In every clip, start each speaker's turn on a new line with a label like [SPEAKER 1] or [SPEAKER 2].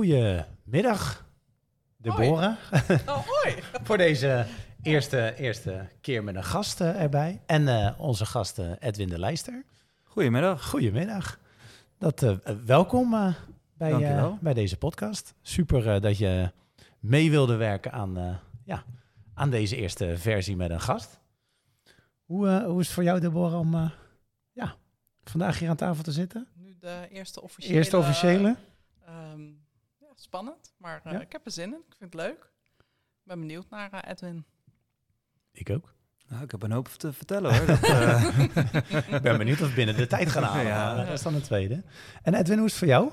[SPEAKER 1] Goedemiddag, Deborah.
[SPEAKER 2] Oh, hoi.
[SPEAKER 1] Voor deze eerste, eerste keer met een gast eh, erbij. En eh, onze gast eh, Edwin de Lijster.
[SPEAKER 3] Goedemiddag.
[SPEAKER 1] Goedemiddag. Dat, welkom eh, bij, eh, bij deze podcast. Super eh, dat je mee wilde werken aan, eh, ja, aan deze eerste versie met een gast. Hoe, hoe is het voor jou, Deborah, om eh, ja, vandaag hier aan tafel te zitten?
[SPEAKER 2] Nu de eerste officiële.
[SPEAKER 1] Eerste officiële?
[SPEAKER 2] ehm, ja, spannend, maar eh,
[SPEAKER 1] Ja.
[SPEAKER 2] ik heb er zin in. Ik vind het leuk. Ik ben benieuwd naar eh, Edwin.
[SPEAKER 1] Ik ook.
[SPEAKER 3] Nou, ik heb een hoop te vertellen hoor. Dat, eh,
[SPEAKER 1] Ik ben benieuwd of we binnen de tijd gaan halen.
[SPEAKER 3] Ja.
[SPEAKER 1] Dat is dan een tweede. En Edwin, hoe is het voor jou?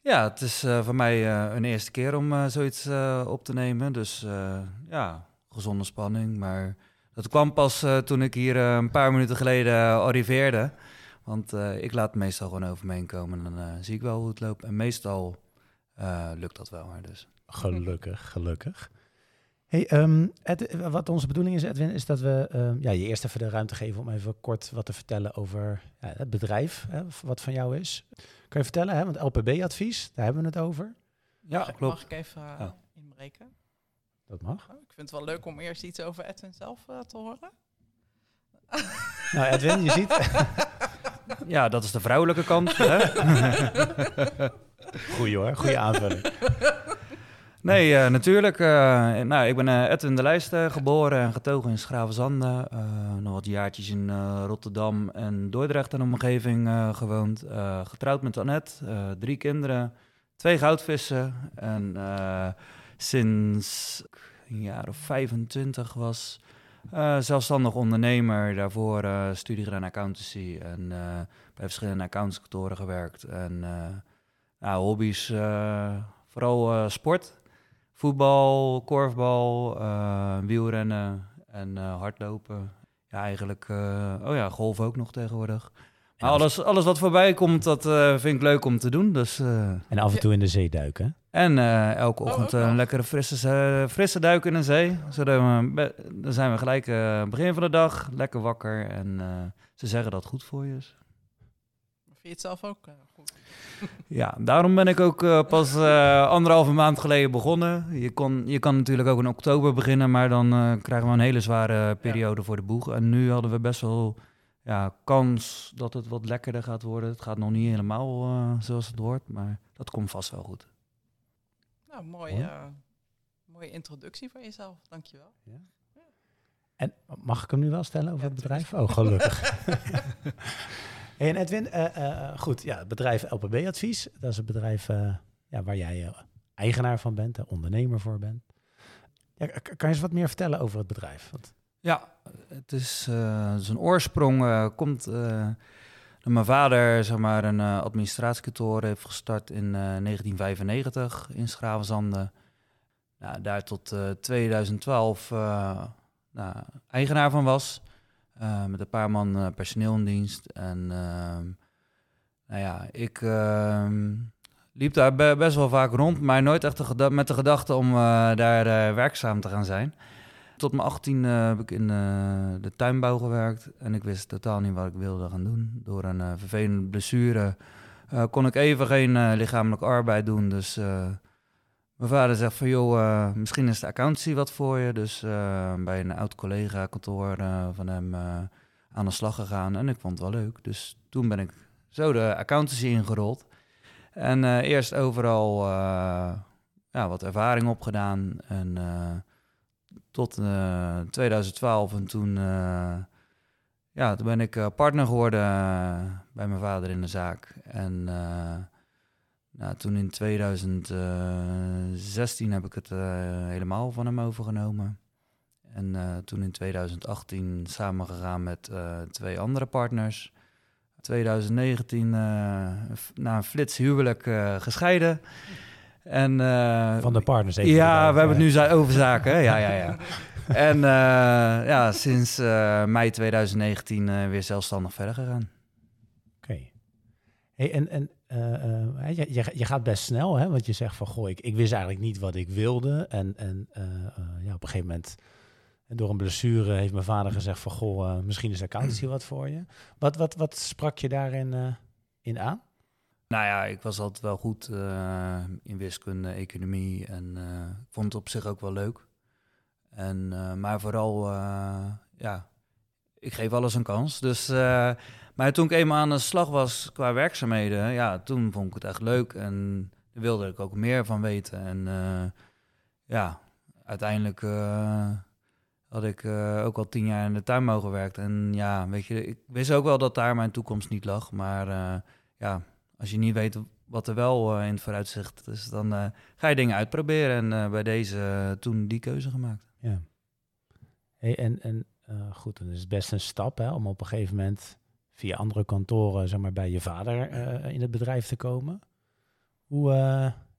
[SPEAKER 3] ja, het is eh, voor mij eh, een eerste keer om zoiets op te nemen. Dus eh, ja, gezonde spanning. Maar dat kwam pas eh, toen ik hier een paar minuten geleden arriveerde. Want eh, ik laat het meestal gewoon over me heen komen. En dan zie ik wel hoe het loopt. En meestal eh, lukt dat wel. Maar dus.
[SPEAKER 1] Gelukkig, gelukkig. Hey, ehm, Ed- wat onze bedoeling is, Edwin, is dat we ehm, ja, je eerst even de ruimte geven om even kort wat te vertellen over ja, het bedrijf, hè, wat van jou is. Kan je vertellen, hè, want LPB-advies, daar hebben we het over.
[SPEAKER 3] Ja,
[SPEAKER 2] mag, ik-
[SPEAKER 3] klopt.
[SPEAKER 2] Mag ik even eh,
[SPEAKER 3] Ja.
[SPEAKER 2] inbreken?
[SPEAKER 1] Dat mag.
[SPEAKER 2] Oh, ik vind het wel leuk om eerst iets over Edwin zelf eh, te horen.
[SPEAKER 1] Nou, Edwin, je ziet.
[SPEAKER 3] Ja, dat is de vrouwelijke kant. hè?
[SPEAKER 1] Goeie hoor, goede aanvulling.
[SPEAKER 3] Nee, eh, natuurlijk. eh, nou, ik ben eh, Edwin de Lijster, geboren en getogen in Schravenzande. Nog wat jaartjes in Rotterdam en Dordrecht en omgeving gewoond. Getrouwd met Annette, drie kinderen, twee goudvissen. En sinds een jaar of 25 was zelfstandig ondernemer. Daarvoor studie gedaan accountancy en bij verschillende accountskantoren gewerkt. En nou, hobby's, eh, vooral eh, sport. Voetbal, korfbal, eh, wielrennen en eh, hardlopen. Ja, eigenlijk, eh, oh ja, golf ook nog tegenwoordig. Maar
[SPEAKER 1] af-
[SPEAKER 3] alles, alles wat voorbij komt, dat eh, vind ik leuk om te doen. Dus, eh,
[SPEAKER 1] En af en toe in de zee duiken.
[SPEAKER 3] en eh, elke
[SPEAKER 2] Oh,
[SPEAKER 3] ochtend een lekkere frisse, frisse duik in de zee. Zodat we, dan zijn we gelijk eh, begin van de dag lekker wakker. En eh, ze zeggen dat het goed voor je is.
[SPEAKER 2] Vind je het zelf ook?
[SPEAKER 3] Ja, daarom ben ik ook eh, pas eh, anderhalve maand geleden begonnen. Je, kon, je kan natuurlijk ook in oktober beginnen, maar dan eh, krijgen we een hele zware periode voor de boeg. En nu hadden we best wel ja, kans dat het wat lekkerder gaat worden. Het gaat nog niet helemaal eh, zoals het hoort, maar dat komt vast wel goed.
[SPEAKER 2] Nou, mooi,
[SPEAKER 1] Mooi.
[SPEAKER 2] eh, mooie introductie van jezelf. Dankjewel.
[SPEAKER 1] En mag ik hem nu wel stellen over
[SPEAKER 2] Ja,
[SPEAKER 1] het bedrijf? Oh, gelukkig. hey, en Edwin, eh, eh, goed, ja, het bedrijf LPB Advies, dat is een bedrijf eh, ja, waar jij eh, eigenaar van bent, eh, ondernemer voor bent. Ja, kan je eens wat meer vertellen over het bedrijf? Want,
[SPEAKER 3] Ja, het is eh, zijn oorsprong eh, komt eh, mijn vader zeg maar een eh, administratiekantoor heeft gestart in eh, 1995 in Schravenzande. Nou, daar tot eh, 2012 eh, nou, eigenaar van was. Eh, met een paar man eh, personeel in dienst. En ehm, nou ja, ik ehm, liep daar be- best wel vaak rond, maar nooit echt met de gedachte om eh, daar werkzaam te gaan zijn. Tot mijn 18 heb ik in de tuinbouw gewerkt en ik wist totaal niet wat ik wilde gaan doen. Door een vervelende blessure kon ik even geen lichamelijke arbeid doen. Dus mijn vader zegt van joh, eh, misschien is de accountancy wat voor je. Dus eh, bij een oud collega kantoor eh, van hem aan de slag gegaan en ik vond het wel leuk. Dus toen ben ik zo de accountancy ingerold. En eerst overal ja, wat ervaring opgedaan en... tot eh, 2012 en toen, ja, toen ben ik partner geworden bij mijn vader in de zaak. En nou, toen in 2016 heb ik het eh, helemaal van hem overgenomen. En eh, toen in 2018 samengegaan met eh, twee andere partners. 2019 eh, f- na een flits huwelijk eh, gescheiden. En, eh,
[SPEAKER 1] van de partners even.
[SPEAKER 3] ja, we hebben het
[SPEAKER 1] eh,
[SPEAKER 3] nu over zaken. Ja, ja, ja. en eh, ja, sinds eh, mei 2019 eh, weer zelfstandig verder gegaan.
[SPEAKER 1] Oké. Hey, en en eh, eh, hè, je, je, je gaat best snel, hè? Want je zegt van, goh, ik, ik wist eigenlijk niet wat ik wilde. En, en eh, eh, ja, op een gegeven moment, en door een blessure, heeft mijn vader gezegd van, goh, eh, misschien is accountancy wat voor je. Wat, wat, wat sprak je daarin eh, in aan?
[SPEAKER 3] Nou ja, ik was altijd wel goed uh, in wiskunde, economie en uh, ik vond het op zich ook wel leuk. En, uh, maar vooral, ja, ik geef alles een kans. Dus, maar toen ik eenmaal aan de slag was qua werkzaamheden, ja, toen vond ik het echt leuk en wilde ik ook meer van weten. En ja, uiteindelijk had ik ook al tien jaar in de tuinbouw gewerkt. En ja, weet je, ik wist ook wel dat daar mijn toekomst niet lag, maar ja als je niet weet wat er wel in het vooruitzicht is, dan ga je dingen uitproberen. En bij deze toen die keuze gemaakt.
[SPEAKER 1] Ja. Hey, en en goed, dan is het best een stap hè, om op een gegeven moment via andere kantoren zeg maar, bij je vader in het bedrijf te komen. Hoe,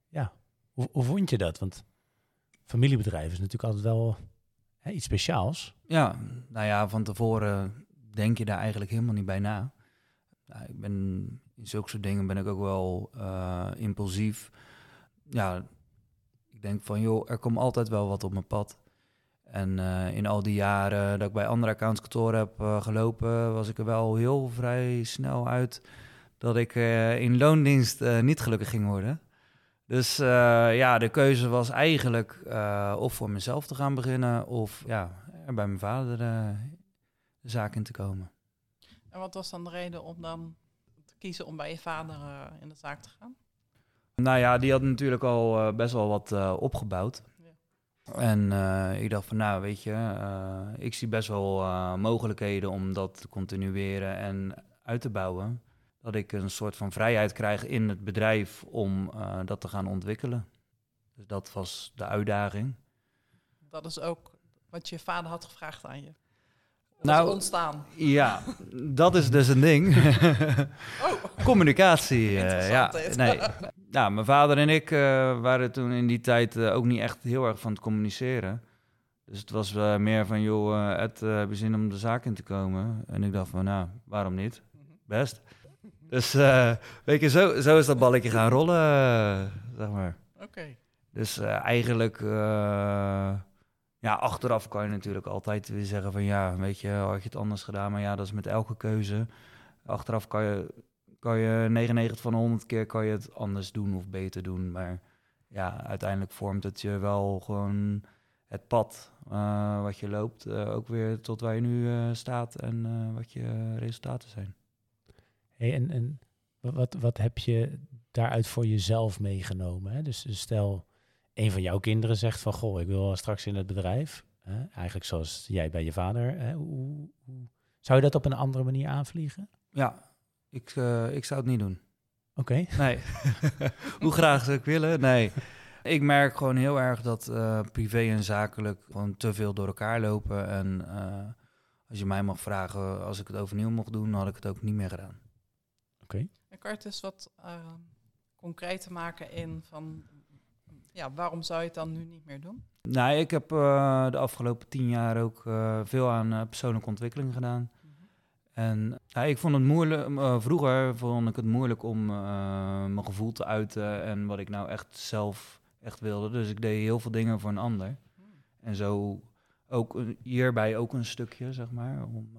[SPEAKER 1] ja, hoe, hoe vond je dat? Want familiebedrijf is natuurlijk altijd wel hè, iets speciaals.
[SPEAKER 3] Ja, nou ja, van tevoren denk je daar eigenlijk helemaal niet bij na. Nou, ik ben in zulke soort dingen ben ik ook wel uh, impulsief. Ja, ik denk van joh, er komt altijd wel wat op mijn pad. En uh, in al die jaren dat ik bij andere accountskantoren heb uh, gelopen, was ik er wel heel vrij snel uit dat ik in loondienst niet gelukkig ging worden. Dus ja, de keuze was eigenlijk of voor mezelf te gaan beginnen of ja, er bij mijn vader de zaak in te komen.
[SPEAKER 2] En wat was dan de reden om dan kiezen om bij je vader in de zaak te gaan?
[SPEAKER 3] Nou ja, die had natuurlijk al best wel wat opgebouwd. En ik dacht van, nou weet je, ik zie best wel mogelijkheden om dat te continueren en uit te bouwen. Dat ik een soort van vrijheid krijg in het bedrijf om dat te gaan ontwikkelen. Dus dat was de uitdaging.
[SPEAKER 2] Dat is ook wat je vader had gevraagd aan je
[SPEAKER 3] nou,
[SPEAKER 2] ontstaan.
[SPEAKER 3] Ja, dat is dus een ding. oh. Communicatie. Ja, nee. Ja, mijn vader en ik uh, waren toen in die tijd uh, ook niet echt heel erg van het communiceren. Dus het was meer van, joh, Ed, heb je zin om de zaak in te komen? En ik dacht van, nou, waarom niet? Best. Dus, weet je, zo, zo is dat balletje gaan rollen, zeg maar.
[SPEAKER 2] Oké.
[SPEAKER 3] Dus eigenlijk ja, achteraf kan je natuurlijk altijd weer zeggen van ja, weet je, had je het anders gedaan. Maar ja, dat is met elke keuze. Achteraf kan je, kan je 99 van 100 keer kan je het anders doen of beter doen. Maar ja, uiteindelijk vormt het je wel gewoon het pad uh, wat je loopt. Uh, ook weer tot waar je nu uh, staat en wat je resultaten zijn.
[SPEAKER 1] Hey, en, en wat, wat heb je daaruit voor jezelf meegenomen? Hè? Dus, dus stel een van jouw kinderen zegt van, goh, ik wil straks in het bedrijf. Hè? Eigenlijk zoals jij bij je vader. Hè? Hoe, hoe, zou je dat op een andere manier aanvliegen?
[SPEAKER 3] Ja, ik, uh, ik zou het niet doen.
[SPEAKER 1] Oké.
[SPEAKER 3] Nee. hoe graag zou ik willen? Nee. Ik merk gewoon heel erg dat uh, privé en zakelijk gewoon te veel door elkaar lopen. En uh, als je mij mag vragen, als ik het overnieuw mocht doen, had ik het ook niet meer gedaan.
[SPEAKER 1] Oké. Okay.
[SPEAKER 2] En kan je dus wat concreet te maken in van ja, waarom zou je het dan nu niet meer doen?
[SPEAKER 3] Nou, ik heb uh, de afgelopen tien jaar ook uh, veel aan uh, persoonlijke ontwikkeling gedaan. Mm -hmm. En ja, ik vond het moeilijk, vroeger vond ik het moeilijk om mijn gevoel te uiten en wat ik nou echt zelf echt wilde. Dus ik deed heel veel dingen voor een ander. En zo ook hierbij ook een stukje, zeg maar. Om,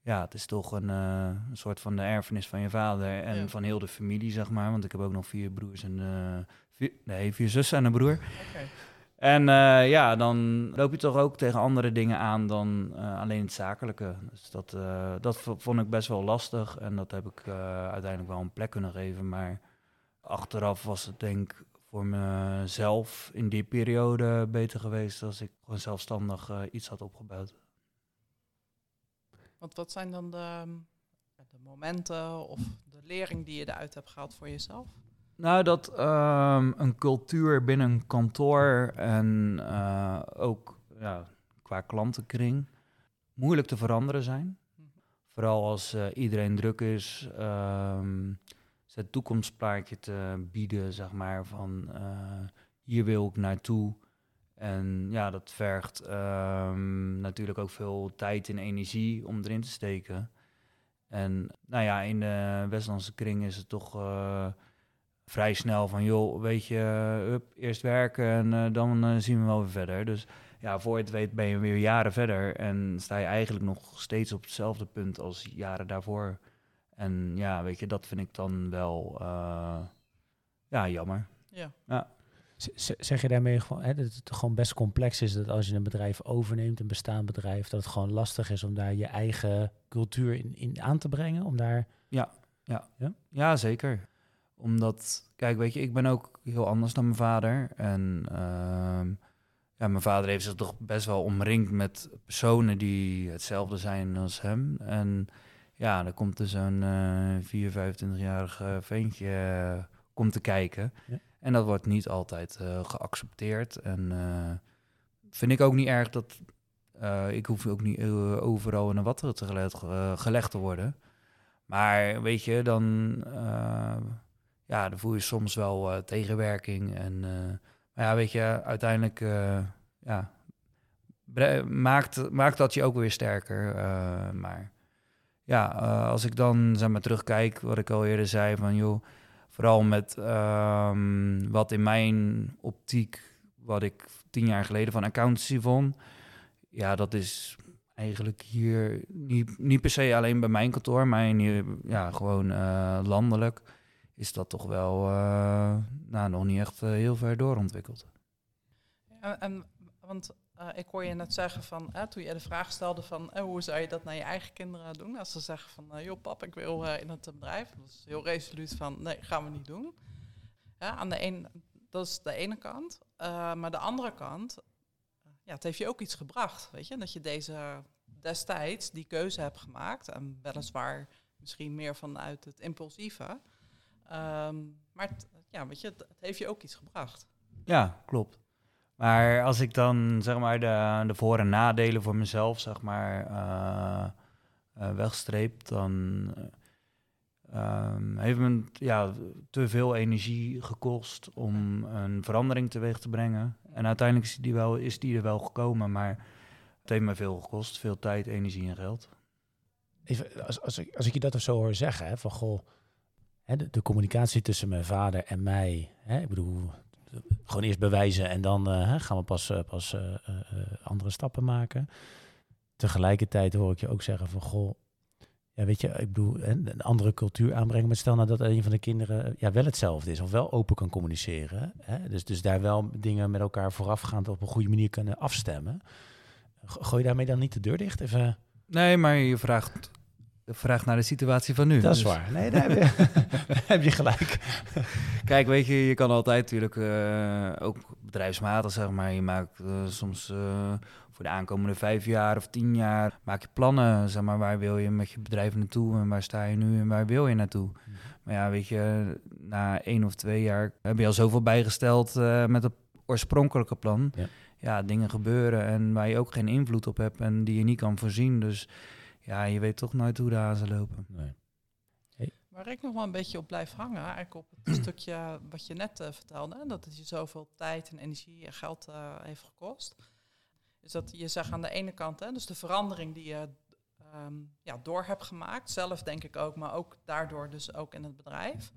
[SPEAKER 3] ja, het is toch een, een soort van de erfenis van je vader en ja. van heel de familie, zeg maar. Want ik heb ook nog vier broers en Vier, nee, vier zussen en een broer. Okay. En uh, ja, dan loop je toch ook tegen andere dingen aan dan uh, alleen het zakelijke. Dus dat, uh, dat vond ik best wel lastig en dat heb ik uiteindelijk wel een plek kunnen geven. Maar achteraf was het denk ik voor mezelf in die periode beter geweest als ik gewoon zelfstandig iets had opgebouwd.
[SPEAKER 2] Want wat zijn dan de, de momenten of de lering die je eruit hebt gehaald voor jezelf?
[SPEAKER 3] Nou, dat um, een cultuur binnen een kantoor en uh, ook ja, qua klantenkring moeilijk te veranderen zijn. Vooral als uh, iedereen druk is, um, het toekomstplaatje te bieden, zeg maar, van uh, hier wil ik naartoe. En ja, dat vergt um, natuurlijk ook veel tijd en energie om erin te steken. En nou ja, in de Westlandse kring is het toch vrij snel van, joh, weet je, up, eerst werken en uh, dan uh, zien we wel weer verder. Dus ja, voor je het weet ben je weer jaren verder en sta je eigenlijk nog steeds op hetzelfde punt als jaren daarvoor. En ja, weet je, dat vind ik dan wel eh, ja, jammer.
[SPEAKER 2] Ja.
[SPEAKER 1] Z- Zeg je daarmee gewoon hè, dat het gewoon best complex is dat als je een bedrijf overneemt, een bestaand bedrijf, dat het gewoon lastig is om daar je eigen cultuur in, in aan te brengen? Om daar.
[SPEAKER 3] Ja, zeker. Omdat, kijk, weet je, ik ben ook heel anders dan mijn vader. En ehm, ja, mijn vader heeft zich toch best wel omringd met personen die hetzelfde zijn als hem. En ja, dan komt er zo'n eh 4, 25-jarige ventje eh, komt te kijken.
[SPEAKER 1] Ja.
[SPEAKER 3] En dat wordt niet altijd eh, geaccepteerd. En eh, vind ik ook niet erg dat... ik hoef ook niet overal in een te gelegd, gelegd te worden. Maar weet je, dan, ja, dan voel je soms wel eh, tegenwerking. En, eh, maar ja, weet je, uiteindelijk eh, ja, maakt, maakt dat je ook weer sterker. maar ja, als ik dan zeg maar, terugkijk, wat ik al eerder zei, van joh, vooral met ehm, wat in mijn optiek, wat ik tien jaar geleden van accountancy vond, ja, dat is eigenlijk hier niet, niet per se alleen bij mijn kantoor, maar hier, ja, gewoon landelijk is dat toch wel eh, nou, nog niet echt eh, heel ver doorontwikkeld.
[SPEAKER 2] En, en, want eh, ik hoor je net zeggen van, toen je de vraag stelde van, hoe zou je dat naar je eigen kinderen doen? Als ze zeggen van, joh pap, ik wil in het bedrijf. Dat is heel resoluut van, nee, gaan we niet doen. Ja, aan de een, dat is de ene kant. Maar de andere kant, ja, het heeft je ook iets gebracht, weet je? Dat je deze destijds die keuze hebt gemaakt. En weliswaar misschien meer vanuit het impulsieve. Ehm, maar het, ja, weet je, het, het heeft je ook iets gebracht.
[SPEAKER 3] Ja, klopt. Maar als ik dan zeg maar de, de voor- en nadelen voor mezelf zeg maar eh, eh, wegstreep, dan eh, ehm, heeft me ja, te veel energie gekost om een verandering teweeg te brengen. En uiteindelijk is die, wel, is die er wel gekomen, maar het heeft me veel gekost. Veel tijd, energie en geld.
[SPEAKER 1] Even, als, als, ik, als ik je dat of zo hoor zeggen, hè, van goh, de, communicatie tussen mijn vader en mij, hè, ik bedoel, gewoon eerst bewijzen en dan eh, gaan we pas, eh, pas eh, andere stappen maken. Tegelijkertijd hoor ik je ook zeggen van goh, ja, weet je, ik bedoel, een andere cultuur aanbrengen. Maar stel nou dat een van de kinderen ja, wel hetzelfde is of wel open kan communiceren. Hè, dus, dus daar wel dingen met elkaar voorafgaand op een goede manier kunnen afstemmen. Go- Gooi je daarmee dan niet de deur dicht? Even...
[SPEAKER 3] Nee, maar je vraagt, je vraagt naar de situatie van nu.
[SPEAKER 1] Dat is
[SPEAKER 3] Dus-
[SPEAKER 1] waar. Nee, daar heb je, daar heb je gelijk.
[SPEAKER 3] Kijk, weet je, je kan altijd natuurlijk eh, ook bedrijfsmatig, zeg maar. Je maakt eh, soms eh, voor de aankomende vijf jaar of tien jaar, maak je plannen, zeg maar. Waar wil je met je bedrijf naartoe en waar sta je nu en waar wil je naartoe? Maar ja, weet je, na één of twee jaar heb je al zoveel bijgesteld met het oorspronkelijke plan.
[SPEAKER 1] Ja.
[SPEAKER 3] Ja. dingen gebeuren en waar je ook geen invloed op hebt en die je niet kan voorzien. Dus ja, je weet toch nooit hoe de hazen lopen.
[SPEAKER 1] Nee.
[SPEAKER 2] Waar ik nog wel een beetje op blijf hangen, eigenlijk op het stukje wat je net eh, vertelde, hè, dat het je zoveel tijd en energie en geld eh, heeft gekost. Is dat je zegt aan de ene kant, hè, dus de verandering die je ehm, ja, door hebt gemaakt, zelf denk ik ook, maar ook daardoor dus ook in het bedrijf.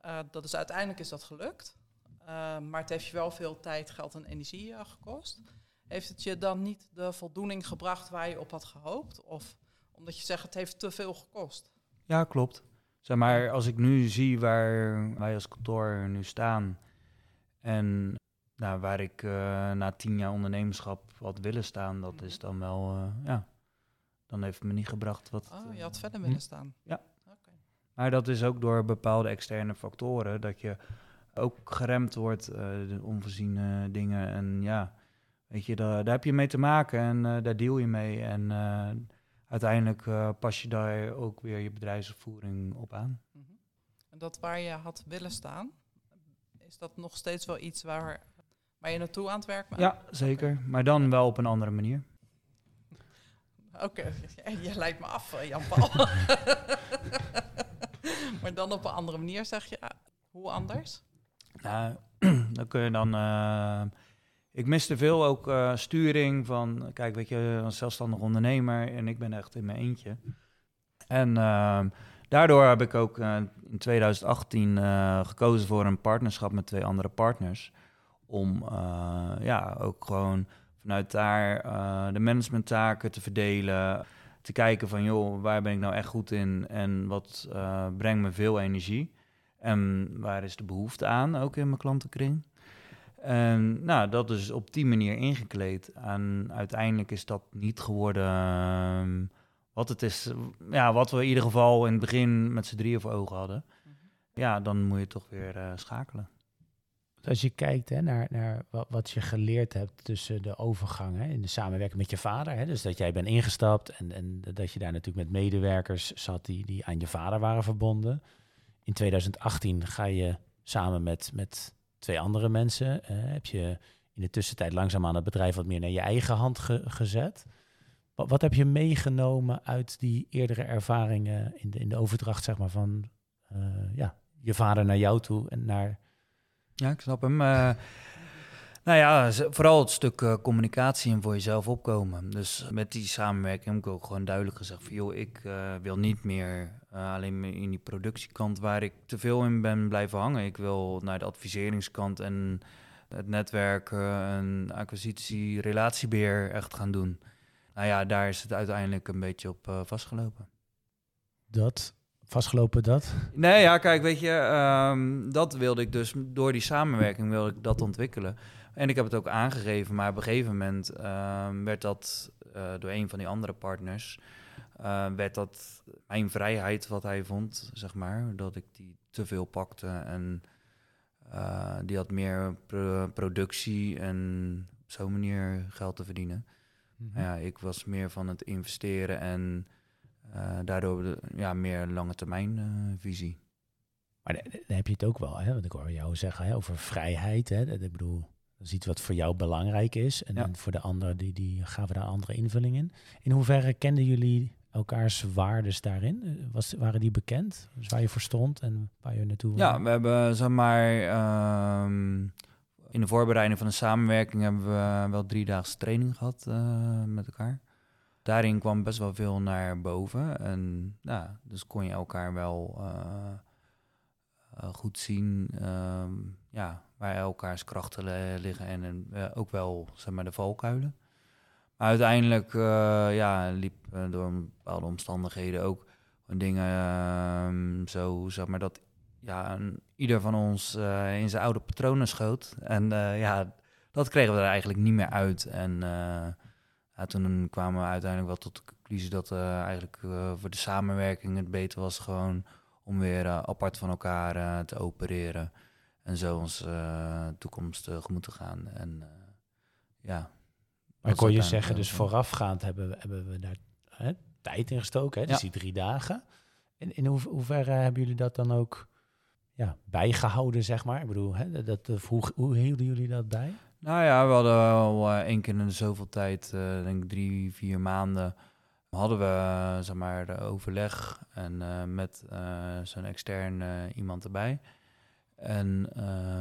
[SPEAKER 2] Eh, dat is uiteindelijk is dat gelukt. Eh, maar het heeft je wel veel tijd, geld en energie gekost. Heeft het je dan niet de voldoening gebracht waar je op had gehoopt? Of omdat je zegt het heeft te veel gekost?
[SPEAKER 3] Ja, klopt. Zeg maar, als ik nu zie waar wij als kantoor nu staan en nou, waar ik eh, na tien jaar ondernemerschap had willen staan, dat is dan wel, eh, ja, dan heeft het me niet gebracht wat.
[SPEAKER 2] Oh, je had
[SPEAKER 3] eh,
[SPEAKER 2] verder willen staan.
[SPEAKER 3] Ja.
[SPEAKER 2] Oké.
[SPEAKER 3] Maar dat is ook door bepaalde externe factoren, dat je ook geremd wordt, de onvoorziene dingen. En ja, weet je, daar, daar heb je mee te maken en daar deal je mee. En uiteindelijk eh, pas je daar ook weer je bedrijfsvoering op aan.
[SPEAKER 2] Mhm. En dat waar je had willen staan, is dat nog steeds wel iets waar, waar je naartoe aan het werk bent?
[SPEAKER 3] Ja, zeker. Maar dan wel op een andere manier.
[SPEAKER 2] Oké, je leidt me af, eh, Jan-Paul. maar dan op een andere manier zeg je, hoe anders?
[SPEAKER 3] Nou, dan kun je dan. eh, ik miste veel ook eh, sturing van. Kijk, weet je, als zelfstandig ondernemer en ik ben echt in mijn eentje. En ehm, daardoor heb ik ook eh, in 2018 eh, gekozen voor een partnerschap met twee andere partners. Om ja, ook gewoon vanuit daar de managementtaken te verdelen. Te kijken van, joh, waar ben ik nou echt goed in en wat brengt me veel energie? En waar is de behoefte aan, ook in mijn klantenkring? En nou, dat is op die manier ingekleed. En uiteindelijk is dat niet geworden ehm, wat het is. Ja, wat we in ieder geval in het begin met z'n drieën voor ogen hadden. Mhm. Ja, dan moet je toch weer uh, schakelen.
[SPEAKER 1] Als je kijkt hè, naar, naar wat, wat, je geleerd hebt tussen de overgang hè, in de samenwerking met je vader. Hè, dus dat jij bent ingestapt en, en dat je daar natuurlijk met medewerkers zat die, die aan je vader waren verbonden. In 2018 ga je samen met, met twee andere mensen, uh, heb je in de tussentijd langzaamaan het bedrijf wat meer naar je eigen hand gezet. Wat, wat, heb je meegenomen uit die eerdere ervaringen in de, in de overdracht zeg maar, van uh, ja, je vader naar jou toe en naar
[SPEAKER 3] ja, ik snap hem. Uh, nou ja, vooral het stuk uh, communicatie en voor jezelf opkomen. Dus met die samenwerking heb ik ook gewoon duidelijk gezegd van... joh, ik uh, wil niet meer alleen in die productiekant waar ik te veel in ben blijven hangen. Ik wil naar de adviseringskant en het netwerk en acquisitie, relatiebeheer echt gaan doen. Nou ja, daar is het uiteindelijk een beetje op vastgelopen.
[SPEAKER 1] Dat vastgelopen dat?
[SPEAKER 3] Nee, ja, kijk, weet je, um, dat wilde ik dus door die samenwerking wilde ik dat ontwikkelen. En ik heb het ook aangegeven, maar op een gegeven moment um, werd dat uh, door een van die andere partners, uh, werd dat mijn vrijheid wat hij vond, zeg maar, dat ik die te veel pakte en uh, die had meer pro productie en op zo'n manier geld te verdienen. Mm -hmm. Ja, ik was meer van het investeren en daardoor de, ja, meer lange termijn uh, visie.
[SPEAKER 1] Maar dan heb je het ook wel, hè? want ik hoor jou zeggen hè, over vrijheid. Hè? Ik bedoel, dat is iets wat voor jou belangrijk is. En, ja. en voor de anderen, die, die gaven daar andere invulling in. In hoeverre kenden jullie elkaars waardes daarin? Eh, was, waren die bekend? Dus waar je voor stond en waar je naartoe
[SPEAKER 3] Ja, we hebben, zeg maar, um, in de voorbereiding van de samenwerking hebben we wel drie dagen training gehad uh, met elkaar daarin kwam best wel veel naar boven. En nou, dus kon je elkaar wel uh, uh, goed zien uh, ja, waar elkaars krachten liggen en, uh, ook wel zeg maar, de valkuilen. Maar uiteindelijk ja, liep door bepaalde omstandigheden ook dingen ehm, zo, zeg maar, dat ja, ieder van ons in zijn oude patronen schoot. En ja, dat kregen we er eigenlijk niet meer uit. En ja, toen kwamen we uiteindelijk wel tot de conclusie dat uh, eigenlijk uh, voor de samenwerking het beter was gewoon om weer uh, apart van elkaar te opereren. En zo onze toekomst tegemoet te gaan. En ja.
[SPEAKER 1] Maar kon je zeggen, dus voorafgaand hebben we, hebben we daar hè, tijd in gestoken, hè? dus ja. die drie dagen. In, in hoe, hoeverre hebben jullie dat dan ook ja, bijgehouden, zeg maar? Ik bedoel, hè, dat, hoe, hoe hielden jullie dat bij?
[SPEAKER 3] Nou ja, we hadden wel uh, één keer in zoveel tijd, uh, denk ik drie, vier maanden, hadden we uh, zeg maar de overleg en met zo'n extern iemand erbij. En,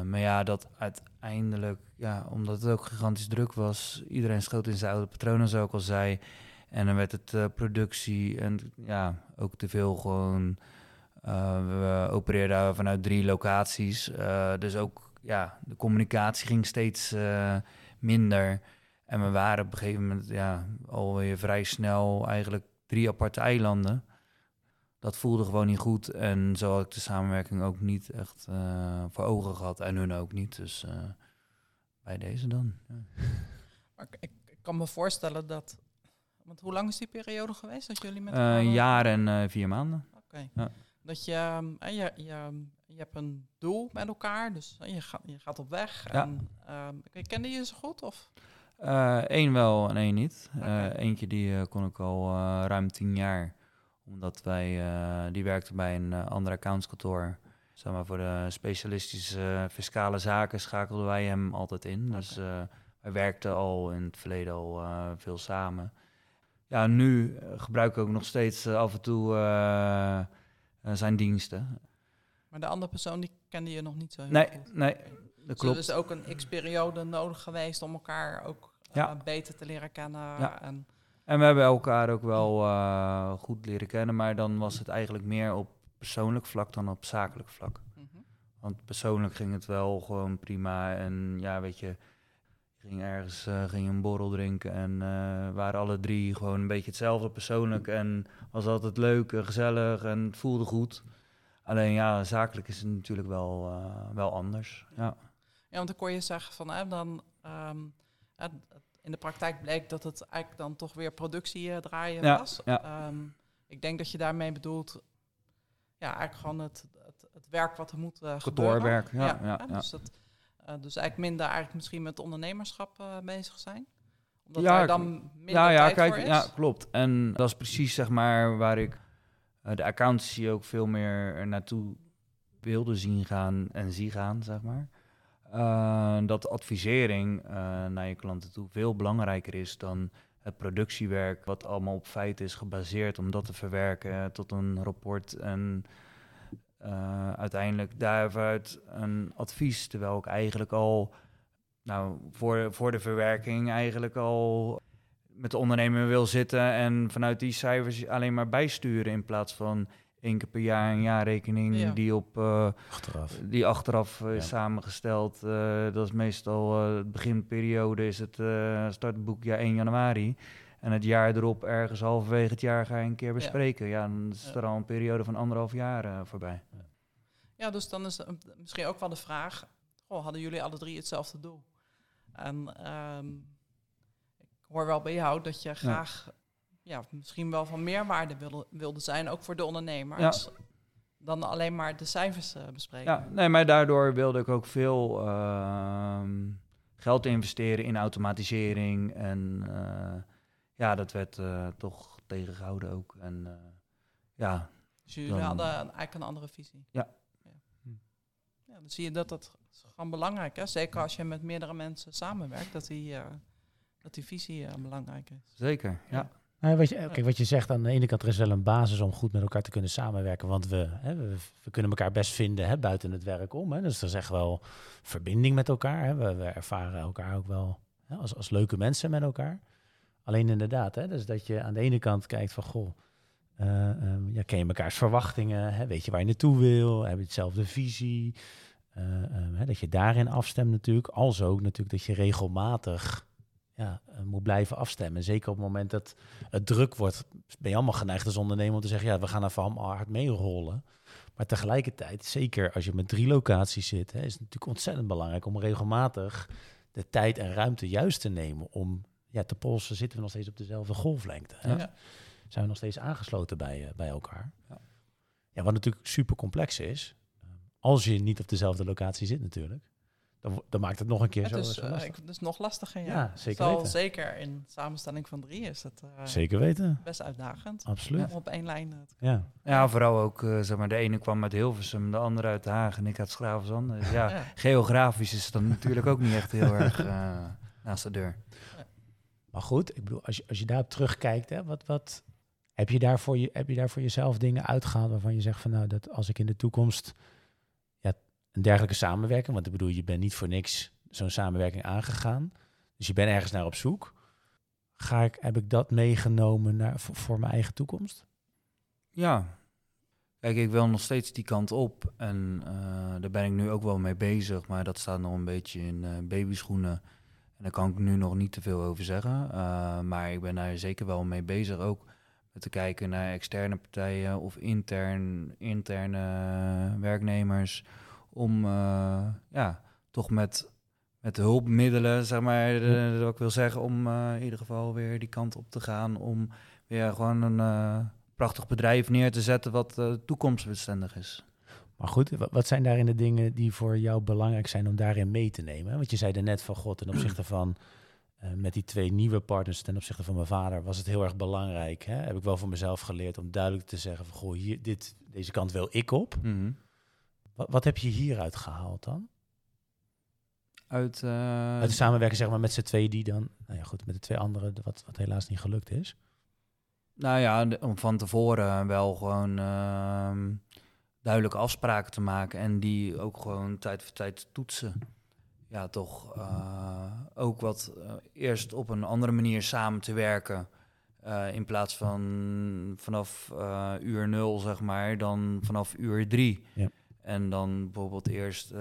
[SPEAKER 3] maar ja, dat uiteindelijk, ja, omdat het ook gigantisch druk was, iedereen schoot in zijn oude patronen, zoals ik al zei. En dan werd het productie en ja, ook te veel gewoon. we opereerden vanuit drie locaties, dus ook ja, de communicatie ging steeds uh, minder. En we waren op een gegeven moment ja, alweer vrij snel eigenlijk drie aparte eilanden. Dat voelde gewoon niet goed. En zo had ik de samenwerking ook niet echt uh, voor ogen gehad. En hun ook niet. Dus uh, bij deze dan. Ja.
[SPEAKER 2] Maar ik, ik, kan me voorstellen dat... Want hoe lang is die periode geweest dat jullie met
[SPEAKER 3] Een jaar en vier maanden.
[SPEAKER 2] Oké. Okay. Ja. Dat je, je, je je hebt een doel met elkaar, dus je, gaat, je gaat op weg. Ja. En, uh, kende je ze goed? Of?
[SPEAKER 3] Eén uh, wel en één niet. Okay. Uh, eentje die kon ik al ruim tien jaar. Omdat wij, die werkte bij een ander accountskantoor. Zeg maar voor de specialistische fiscale zaken schakelden wij hem altijd in. Okay. Dus wij werkten al in het verleden al veel samen. Ja, nu gebruik ik ook nog steeds af en toe zijn diensten.
[SPEAKER 2] Maar de andere persoon die kende je nog niet zo heel
[SPEAKER 3] nee,
[SPEAKER 2] goed.
[SPEAKER 3] Nee, dat klopt.
[SPEAKER 2] Dus er is ook een x-periode nodig geweest om elkaar ook ja. uh, beter te leren kennen.
[SPEAKER 3] Ja.
[SPEAKER 2] En,
[SPEAKER 3] en we hebben elkaar ook wel uh, goed leren kennen, maar dan was het eigenlijk meer op persoonlijk vlak dan op zakelijk vlak. Mm -hmm. Want persoonlijk ging het wel gewoon prima. En ja, weet je, ging ergens uh, ging een borrel drinken en uh, waren alle drie gewoon een beetje hetzelfde persoonlijk en was altijd leuk en gezellig en het voelde goed. Alleen ja, zakelijk is het natuurlijk wel, uh, wel anders. Ja.
[SPEAKER 2] ja, want dan kon je zeggen van hè, dan um, in de praktijk bleek dat het eigenlijk dan toch weer productie draaien
[SPEAKER 3] ja,
[SPEAKER 2] was.
[SPEAKER 3] Ja.
[SPEAKER 2] Um, ik denk dat je daarmee bedoelt, ja, eigenlijk gewoon het, het, het werk wat er moet uh,
[SPEAKER 3] Kantoorwerk, ja, ja,
[SPEAKER 2] ja, Dus, dat, dus eigenlijk minder eigenlijk misschien met ondernemerschap bezig zijn. Omdat
[SPEAKER 3] ja,
[SPEAKER 2] daar dan minder
[SPEAKER 3] ja, ja, kijk, ja, klopt. En dat is precies zeg maar waar ik de accountancy ook veel meer naartoe wilde zien gaan en zie gaan, zeg maar. Uh, dat advisering uh, naar je klanten toe veel belangrijker is dan het productiewerk, wat allemaal op feiten is gebaseerd, om dat te verwerken tot een rapport en uiteindelijk daaruit een advies. Terwijl ik eigenlijk al, nou, voor, voor de verwerking eigenlijk al met de ondernemer wil zitten en vanuit die cijfers alleen maar bijsturen in plaats van één keer per jaar een jaarrekening
[SPEAKER 2] Ja.
[SPEAKER 3] die op uh,
[SPEAKER 1] Achteraf.
[SPEAKER 3] die achteraf uh, is
[SPEAKER 1] Ja.
[SPEAKER 3] samengesteld. Uh, dat is meestal uh, het beginperiode is het uh, startboekjaar 1 januari. En het jaar erop, ergens halverwege het jaar, ga je een keer bespreken. Ja, dan is er al een periode van anderhalf jaar uh, voorbij.
[SPEAKER 2] Ja, dus dan is misschien ook wel de vraag: goh, hadden jullie alle drie hetzelfde doel? En ehm, hoor wel bij jou dat je graag ja. misschien wel van meerwaarde wilde, wilde zijn, ook voor de ondernemers. Dan alleen maar de cijfers uh, bespreken.
[SPEAKER 3] Ja, nee, maar daardoor wilde ik ook veel ehm, geld investeren in automatisering. En uh, ja, dat werd uh, toch tegengehouden ook. En uh, ja.
[SPEAKER 2] Dus jullie dan, hadden eigenlijk een andere visie.
[SPEAKER 3] Ja.
[SPEAKER 2] ja. ja dan zie je dat dat gewoon belangrijk is. Zeker als je met meerdere mensen samenwerkt, dat die, uh, dat die visie uh, belangrijk is.
[SPEAKER 3] Zeker, ja.
[SPEAKER 1] Nou, wat, je, kijk, wat je zegt, aan de ene kant er is wel een basis om goed met elkaar te kunnen samenwerken. Want we, hè, we, we, kunnen elkaar best vinden hè, buiten het werk om. Hè. Dus er is echt wel verbinding met elkaar. Hè. We, we, ervaren elkaar ook wel hè, als, als leuke mensen met elkaar. Alleen inderdaad, hè, dus dat je aan de ene kant kijkt van, goh, uh, um, ja, ken je mekaars verwachtingen? Hè? Weet je waar je naartoe wil? Heb je hetzelfde visie? Uh, um, hè, dat je daarin afstemt natuurlijk. Als ook natuurlijk dat je regelmatig ja, uh, moet blijven afstemmen. Zeker op het moment dat het druk wordt, ben je allemaal geneigd als ondernemer om te zeggen, ja, we gaan even allemaal hard meerollen. Maar tegelijkertijd, zeker als je met drie locaties zit, hè, is het natuurlijk ontzettend belangrijk om regelmatig de tijd en ruimte juist te nemen om ja, te polsen, zitten we nog steeds op dezelfde golflengte. Hè?
[SPEAKER 2] Ja.
[SPEAKER 1] Zijn we nog steeds aangesloten bij, uh, bij elkaar.
[SPEAKER 3] Ja.
[SPEAKER 1] ja, wat natuurlijk super complex is, uh, als je niet op dezelfde locatie zit natuurlijk, dan, dan maakt het nog een keer
[SPEAKER 2] het
[SPEAKER 1] zo,
[SPEAKER 2] uh, ik, het is nog lastiger, ja.
[SPEAKER 1] Ja, zeker
[SPEAKER 2] Zal,
[SPEAKER 1] weten.
[SPEAKER 2] Zeker in samenstelling van drie is het uh,
[SPEAKER 1] Zeker weten.
[SPEAKER 2] best uitdagend.
[SPEAKER 1] Absoluut.
[SPEAKER 2] Om op één lijn te
[SPEAKER 1] Ja.
[SPEAKER 3] Ja, vooral ook, uh, zeg maar, de ene kwam uit Hilversum, de andere uit Den Haag en ik uit Schravenzand. Dus ja,
[SPEAKER 2] ja.
[SPEAKER 3] geografisch is het dan natuurlijk ook niet echt heel erg uh, naast de deur.
[SPEAKER 1] Maar goed, ik bedoel, als je, als je daarop terugkijkt, hè, wat, wat, heb, je daar voor je, heb je daar voor jezelf dingen uitgehaald waarvan je zegt van nou, dat als ik in de toekomst een dergelijke samenwerking, want ik bedoel, je bent niet voor niks zo'n samenwerking aangegaan, dus je bent ergens naar op zoek. Ga ik, heb ik dat meegenomen naar, voor, mijn eigen toekomst?
[SPEAKER 3] Ja. Kijk, ik wil nog steeds die kant op en uh, daar ben ik nu ook wel mee bezig, maar dat staat nog een beetje in uh, babyschoenen. En daar kan ik nu nog niet te veel over zeggen. Uh, maar ik ben daar zeker wel mee bezig. Ook met te kijken naar externe partijen of intern, interne werknemers. Om uh, ja, toch met, met hulpmiddelen, zeg maar, wat ik wil zeggen, om uh, in ieder geval weer die kant op te gaan. Om weer gewoon een uh, prachtig bedrijf neer te zetten wat toekomstbestendig is.
[SPEAKER 1] Maar goed, wat zijn daarin de dingen die voor jou belangrijk zijn om daarin mee te nemen? Want je zei er net van God ten opzichte van uh, met die twee nieuwe partners ten opzichte van mijn vader was het heel erg belangrijk. Hè? Heb ik wel voor mezelf geleerd om duidelijk te zeggen van goh, hier, dit, deze kant wil ik op.
[SPEAKER 3] Mm -hmm.
[SPEAKER 1] Wat, wat, heb je hieruit gehaald dan?
[SPEAKER 3] Uit, uh,
[SPEAKER 1] Uit de samenwerking zeg maar met z'n twee die dan, nou ja goed, met de twee anderen wat, wat helaas niet gelukt is.
[SPEAKER 3] Nou ja, om van tevoren wel gewoon uh, duidelijke afspraken te maken en die ook gewoon tijd voor tijd toetsen. Ja, toch uh, ook wat uh, eerst op een andere manier samen te werken. Uh, in plaats van vanaf uur nul, zeg maar, dan vanaf uur drie.
[SPEAKER 1] Ja.
[SPEAKER 3] En dan bijvoorbeeld eerst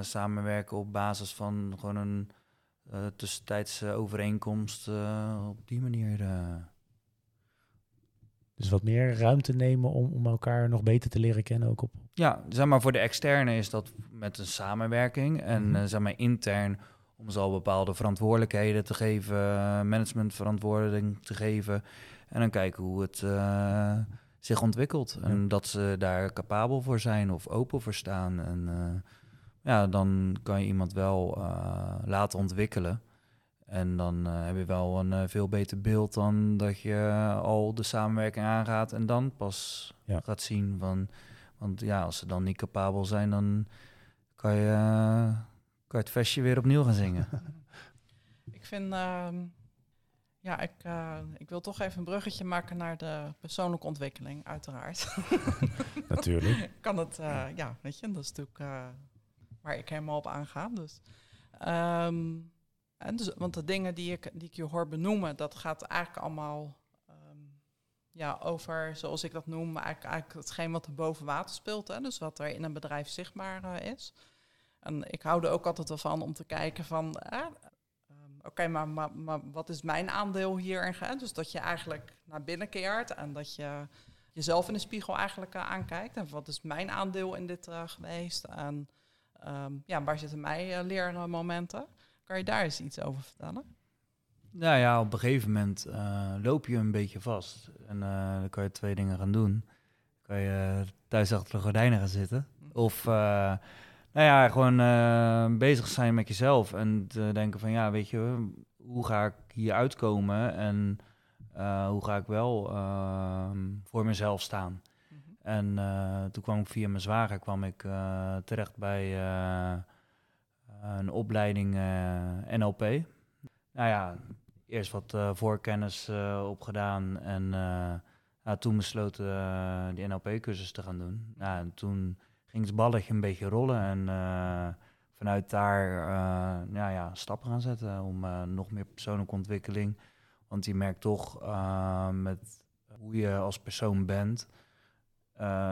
[SPEAKER 3] samenwerken op basis van gewoon een uh, tussentijdse overeenkomst op die manier.
[SPEAKER 1] Dus wat meer ruimte nemen om, om elkaar nog beter te leren kennen ook op.
[SPEAKER 3] Ja, zeg maar voor de externe is dat met een samenwerking. En mm zeg maar intern om ze al bepaalde verantwoordelijkheden te geven, managementverantwoording te geven. En dan kijken hoe het zich ontwikkelt. En dat ze daar capabel voor zijn of open voor staan. En uh, ja, dan kan je iemand wel uh, laten ontwikkelen. En dan heb je wel een veel beter beeld dan dat je al de samenwerking aangaat en dan pas ja. gaat zien van. Want ja, als ze dan niet capabel zijn, dan kan je, kan je het vestje weer opnieuw gaan zingen.
[SPEAKER 2] ik vind ehm, ja, ik, uh, ik wil toch even een bruggetje maken naar de persoonlijke ontwikkeling, uiteraard.
[SPEAKER 1] Natuurlijk.
[SPEAKER 2] kan het, uh, ja, weet je, dat is natuurlijk uh, waar ik helemaal op aanga. Dus, um, en dus, want de dingen die ik, die ik je hoor benoemen, dat gaat eigenlijk allemaal um, ja, over, zoals ik dat noem, eigenlijk, eigenlijk hetgeen wat er boven water speelt. Hè, dus wat er in een bedrijf zichtbaar is. En ik hou er ook altijd wel van om te kijken van, oké, maar, maar, maar, wat is mijn aandeel hier? En, dus dat je eigenlijk naar binnen keert en dat je jezelf in de spiegel eigenlijk uh, aankijkt. En wat is mijn aandeel in dit uh, geweest? En um, ja, waar zitten mijn uh, leermomenten? Kan je daar eens iets over vertellen?
[SPEAKER 3] Nou ja, op een gegeven moment loop je een beetje vast. En dan kan je twee dingen gaan doen. kan je thuis achter de gordijnen gaan zitten. Hm. Of nou ja, gewoon uh, bezig zijn met jezelf en te denken van ja, weet je, hoe ga ik hier uitkomen en uh, hoe ga ik wel uh, voor mezelf staan. Mm -hmm. En eh, toen kwam ik via mijn zwager kwam ik terecht bij een opleiding NLP. Nou ja, eerst wat voorkennis opgedaan en toen besloten die NLP-cursus te gaan doen. Nou, en toen ging het balletje een beetje rollen. En uh, vanuit daar uh, ja, ja, stappen gaan zetten om uh, nog meer persoonlijke ontwikkeling. Want je merkt toch met hoe je als persoon bent,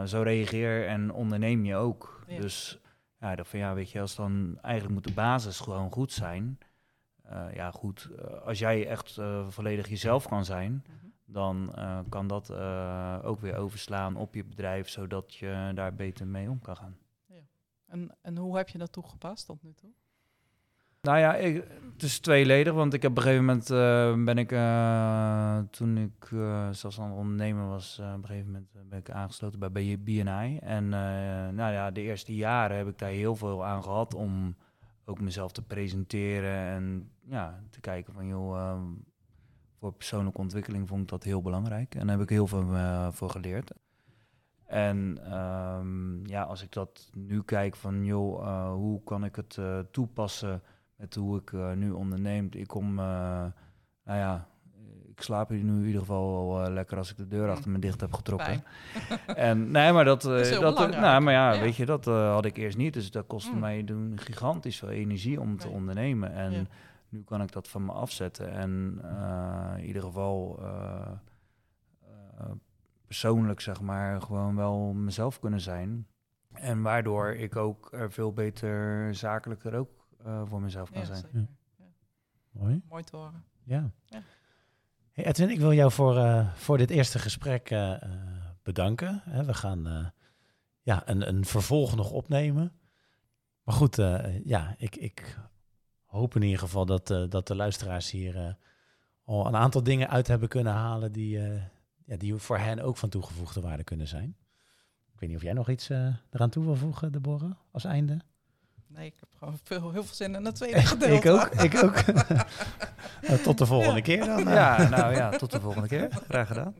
[SPEAKER 3] zo reageer en onderneem je ook. Dus ja, dat van ja, weet je, als dan eigenlijk moet de basis gewoon goed zijn. ja, goed, als jij echt volledig jezelf kan zijn, mhm dan uh, kan dat uh, ook weer overslaan op je bedrijf, zodat je daar beter mee om kan gaan. Ja.
[SPEAKER 2] En, en hoe heb je dat toegepast tot nu toe?
[SPEAKER 3] Nou ja, ik, het is tweeledig, want ik heb op een gegeven moment uh, ben ik, toen ik zelfstandig ondernemer was, op een gegeven moment ben ik aangesloten bij BNI. En nou ja, de eerste jaren heb ik daar heel veel aan gehad om ook mezelf te presenteren en ja, te kijken van joh, voor persoonlijke ontwikkeling vond ik dat heel belangrijk. En daar heb ik heel veel uh, voor geleerd. En um, ja, als ik dat nu kijk van, joh, uh, hoe kan ik het uh, toepassen met hoe ik nu onderneem? Ik kom, nou ja, ik slaap hier nu in ieder geval wel lekker als ik de deur achter me dicht heb getrokken. en nee, maar dat, dat, dat nou, maar ja, ja, weet je, dat had ik eerst niet. Dus dat kostte mm. mij doen gigantisch veel energie om te ondernemen. En ja nu kan ik dat van me afzetten en uh, in ieder geval uh, uh, persoonlijk, zeg maar, gewoon wel mezelf kunnen zijn. En waardoor ik ook er veel beter zakelijker ook voor mezelf kan zijn. Ja. Ja.
[SPEAKER 1] Mooi.
[SPEAKER 2] Mooi te horen.
[SPEAKER 1] Ja. ja. Hey Edwin, ik wil jou voor, voor dit eerste gesprek bedanken. we gaan ja, een, een vervolg nog opnemen. Maar goed, ja, ik, ik hoop in ieder geval dat, uh, dat de luisteraars hier uh, al een aantal dingen uit hebben kunnen halen die, uh, ja, die voor hen ook van toegevoegde waarde kunnen zijn. Ik weet niet of jij nog iets eraan toe wil voegen, Deborah, als einde?
[SPEAKER 2] Nee, ik heb gewoon veel, heel veel zin in het tweede gedeelte.
[SPEAKER 1] ik ook, ik ook. tot de volgende keer dan.
[SPEAKER 3] Ja, nou ja, tot de volgende keer. Graag gedaan.